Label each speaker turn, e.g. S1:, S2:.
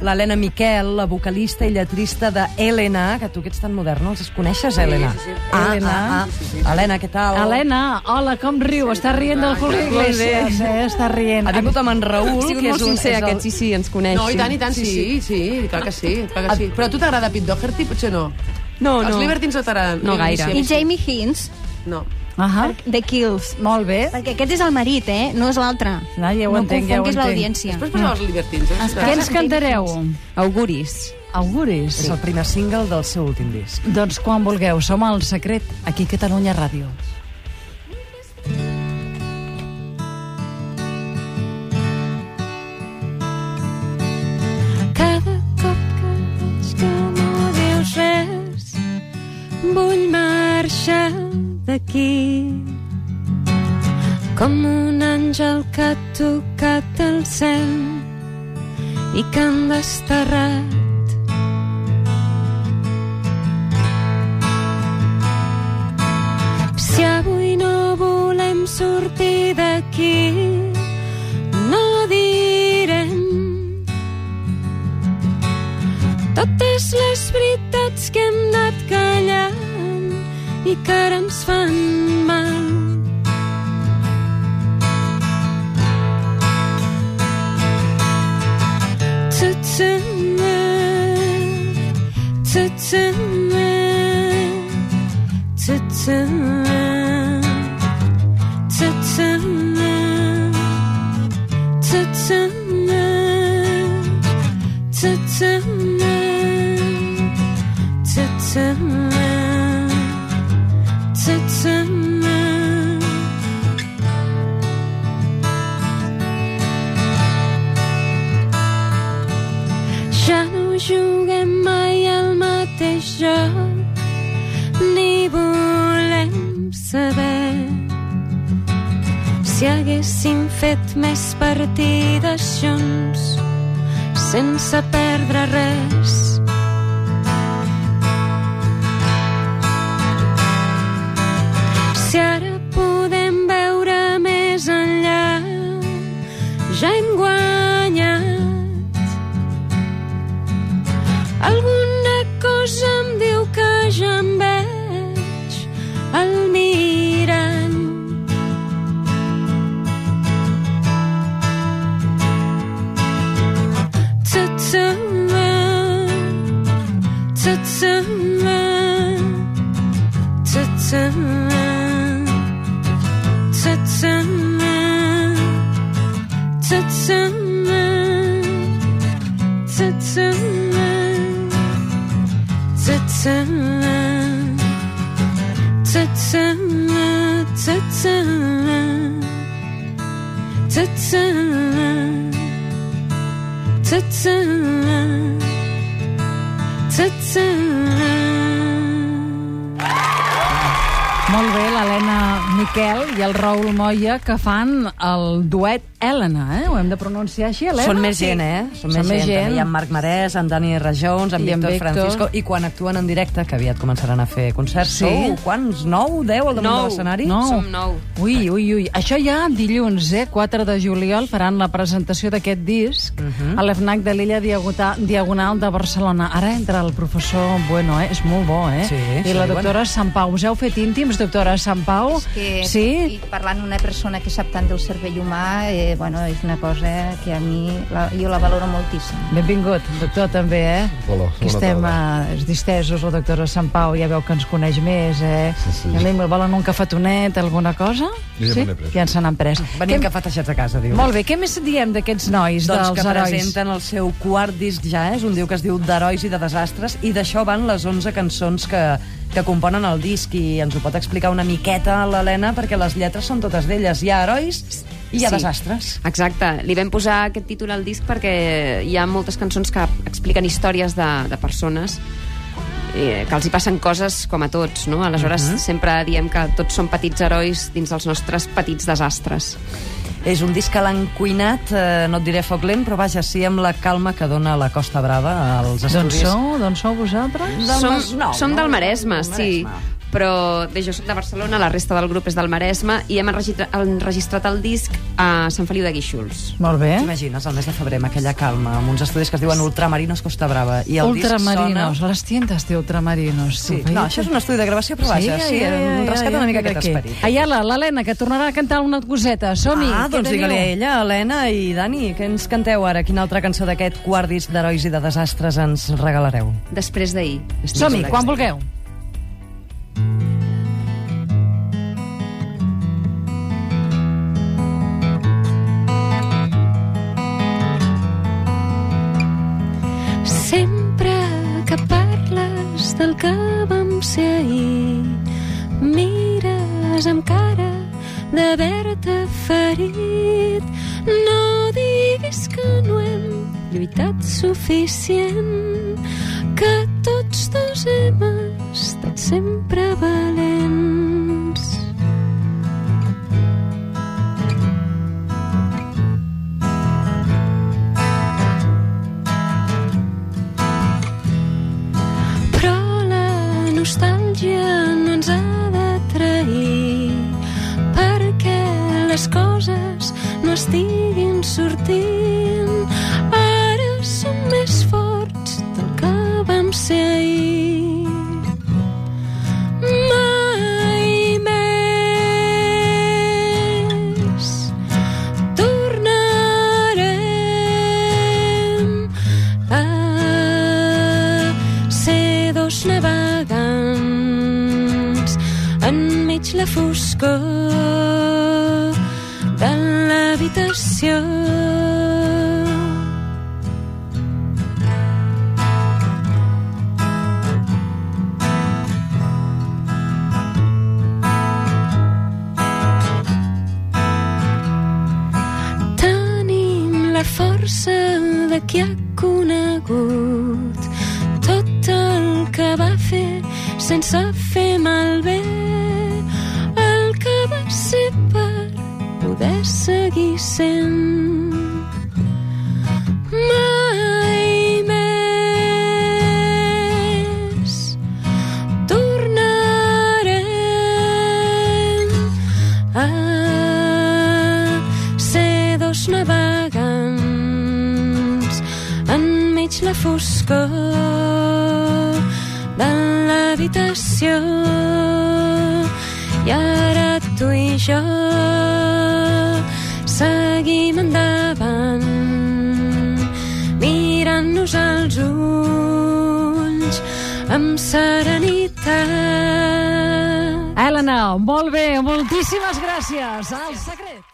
S1: L'Helena Miquel, la vocalista i lletrista de Helena, que tu que ets tan modern, no els coneixes, Helena?
S2: sí, sí.
S1: Ah,
S2: Helena.
S1: Ah, ah. Helena, què tal?
S2: Helena, hola, com riu? Està rient del Julio. Iglesias, eh? Està rient.
S1: Ha vingut amb en Raül,
S3: sigut
S1: que és un...
S3: sincer,
S1: és el-
S3: aquest, sí, sí, ens coneix.
S4: No, i tant, i tant, sí, sí, sí, clar que sí, clar que sí. Però a tu t'agrada Pete Doherty? Potser no.
S3: No,
S4: Els
S3: no.
S4: Libertins no t'agraden?
S3: No gaire.
S4: Sí,
S5: I
S4: sí.
S5: Jamie Hinz,
S4: No.
S2: Ahà,
S5: The Kills.
S2: molt bé.
S5: Perquè aquest és el marit, eh? No és l'altre.
S2: Ah, ja ho
S5: no
S2: entenc, ja ho
S5: confonguis
S2: entenc.
S5: l'audiència.
S4: Després posava els Libertins. Eh?
S2: Què ens cantareu?
S3: Auguris.
S2: Auguris.
S1: És el primer single del seu últim disc.
S2: Doncs quan vulgueu, som al Secret, aquí a Catalunya Ràdio.
S6: Cada cop que veig que no dius res, vull marxar d'aquí. Com un àngel que ha tocat el cel i que han desterrat. Si avui no volem sortir d'aquí, no direm totes les veritats que hem anat callant die kurms van man. Toetsenme, toetsenme, toetsenme, toetsenme, toetsenme, toetsenme. Juguem mai al mateix joc, ni volem saber si haguéssim fet més partides junts sense perdre res.
S2: Molt bé, l'Helena Miquel i el Raül Moya que fan el duet Helena, eh? Ho hem de pronunciar així, Helena?
S1: Són més gent, eh? Són, més, gent. També Hi ha en Marc Marès, en Dani Rajols, en Víctor
S2: Víctor.
S1: Francisco... I quan actuen en directe, que aviat començaran a fer concerts,
S2: Sí.
S1: sou quants? Nou, deu al damunt
S3: Nou.
S1: de l'escenari?
S2: No.
S3: Som nou.
S2: Ui, ui, ui. Això ja dilluns, eh? 4 de juliol, faran la presentació d'aquest disc
S1: Mhm.
S2: a l'EFNAC de l'illa Diagonal de Barcelona. Ara entra el professor Bueno, eh? És molt bo, eh?
S1: Sí,
S2: I
S1: sí,
S2: la
S1: bueno.
S2: doctora Sant Pau. Us heu fet íntims, doctora Sant Pau?
S7: que,
S2: Sí?
S7: i parlant d'una persona que sap tant del cervell humà, eh, bueno, és una cosa que a mi la, jo la valoro moltíssim.
S2: Benvingut, doctor, també, eh?
S8: Hola,
S2: Aquí
S8: bona
S2: estem
S8: tarda.
S2: eh, distesos, la doctora Sant Pau ja veu que ens coneix més, eh?
S8: Sí, sí.
S2: I a mi me volen un cafetonet, alguna cosa?
S8: Jo ja
S2: sí?
S8: pres.
S2: Ja ens se n'han pres.
S1: Venim
S2: Què-
S1: cafetejats a casa, diu.
S2: Molt bé, què més diem d'aquests nois,
S1: Doncs
S2: dels
S1: que
S2: herois?
S1: presenten el seu quart disc ja, és un diu que es diu d'herois i de desastres, i d'això van les 11 cançons que, que componen el disc, i ens ho pot explicar una miqueta l'Helena, perquè les lletres són totes d'elles. Hi ha herois i hi ha
S3: Sí.
S1: desastres.
S3: Exacte. Li vam posar aquest títol al disc perquè hi ha moltes cançons que expliquen històries de, de persones eh, que els hi passen coses com a tots, no? Aleshores, uh -huh. sempre diem que tots som petits herois dins dels nostres petits desastres.
S1: És un disc que l'han cuinat, eh, no et diré foc lent, però vaja, sí amb la calma que dona la Costa Brava als
S2: D'on
S1: estudis.
S2: sou? D'on sou vosaltres?
S1: Del
S3: som
S1: Masnou,
S3: som
S1: no?
S3: del Maresme,
S1: Del
S3: sí. Però bé, jo soc de Barcelona, la resta del grup és del Maresme, i hem enregistrat, enregistrat el disc a Sant Feliu de Guíxols.
S2: Molt bé.
S1: T'imagines, al mes de febrer, amb aquella calma, amb uns estudis que es diuen Ultramarinos Costa Brava. I el
S2: Ultramarinos,
S1: disc sona...
S2: les tiendes de Ultramarinos.
S1: Sí,
S2: Tu
S1: no, això és un estudi de gravació, però vaja, sí, sí, rescata una mica aquest
S2: aquí.
S1: esperit.
S2: Ayala, l'Helena, que tornarà a cantar una coseta. Som-hi.
S1: Ah,
S2: què
S1: doncs digue-li a ella, Helena i Dani, què ens canteu ara? Quina altra cançó d'aquest quart disc d'herois i de desastres ens regalareu?
S3: Després d'ahir.
S2: Som-hi, quan vulgueu.
S6: Ser ahir, mires amb cara d'haver-te ferit. No diguis que no hem lluitat suficient, que tots dos hem estat sempre valents. Estiguin sortint. Ara som més forts del que vam ser ahir. Dos foscor l'habitació. Tenim la força de qui ha conegut tot el que va fer sense fer malbé seguir sent mai més. Tornarem a ser dos navegants enmig la foscor de l'habitació. I ara tu i jo als ulls amb serenitat
S2: Helena, molt bé, moltíssimes gràcies. El secret.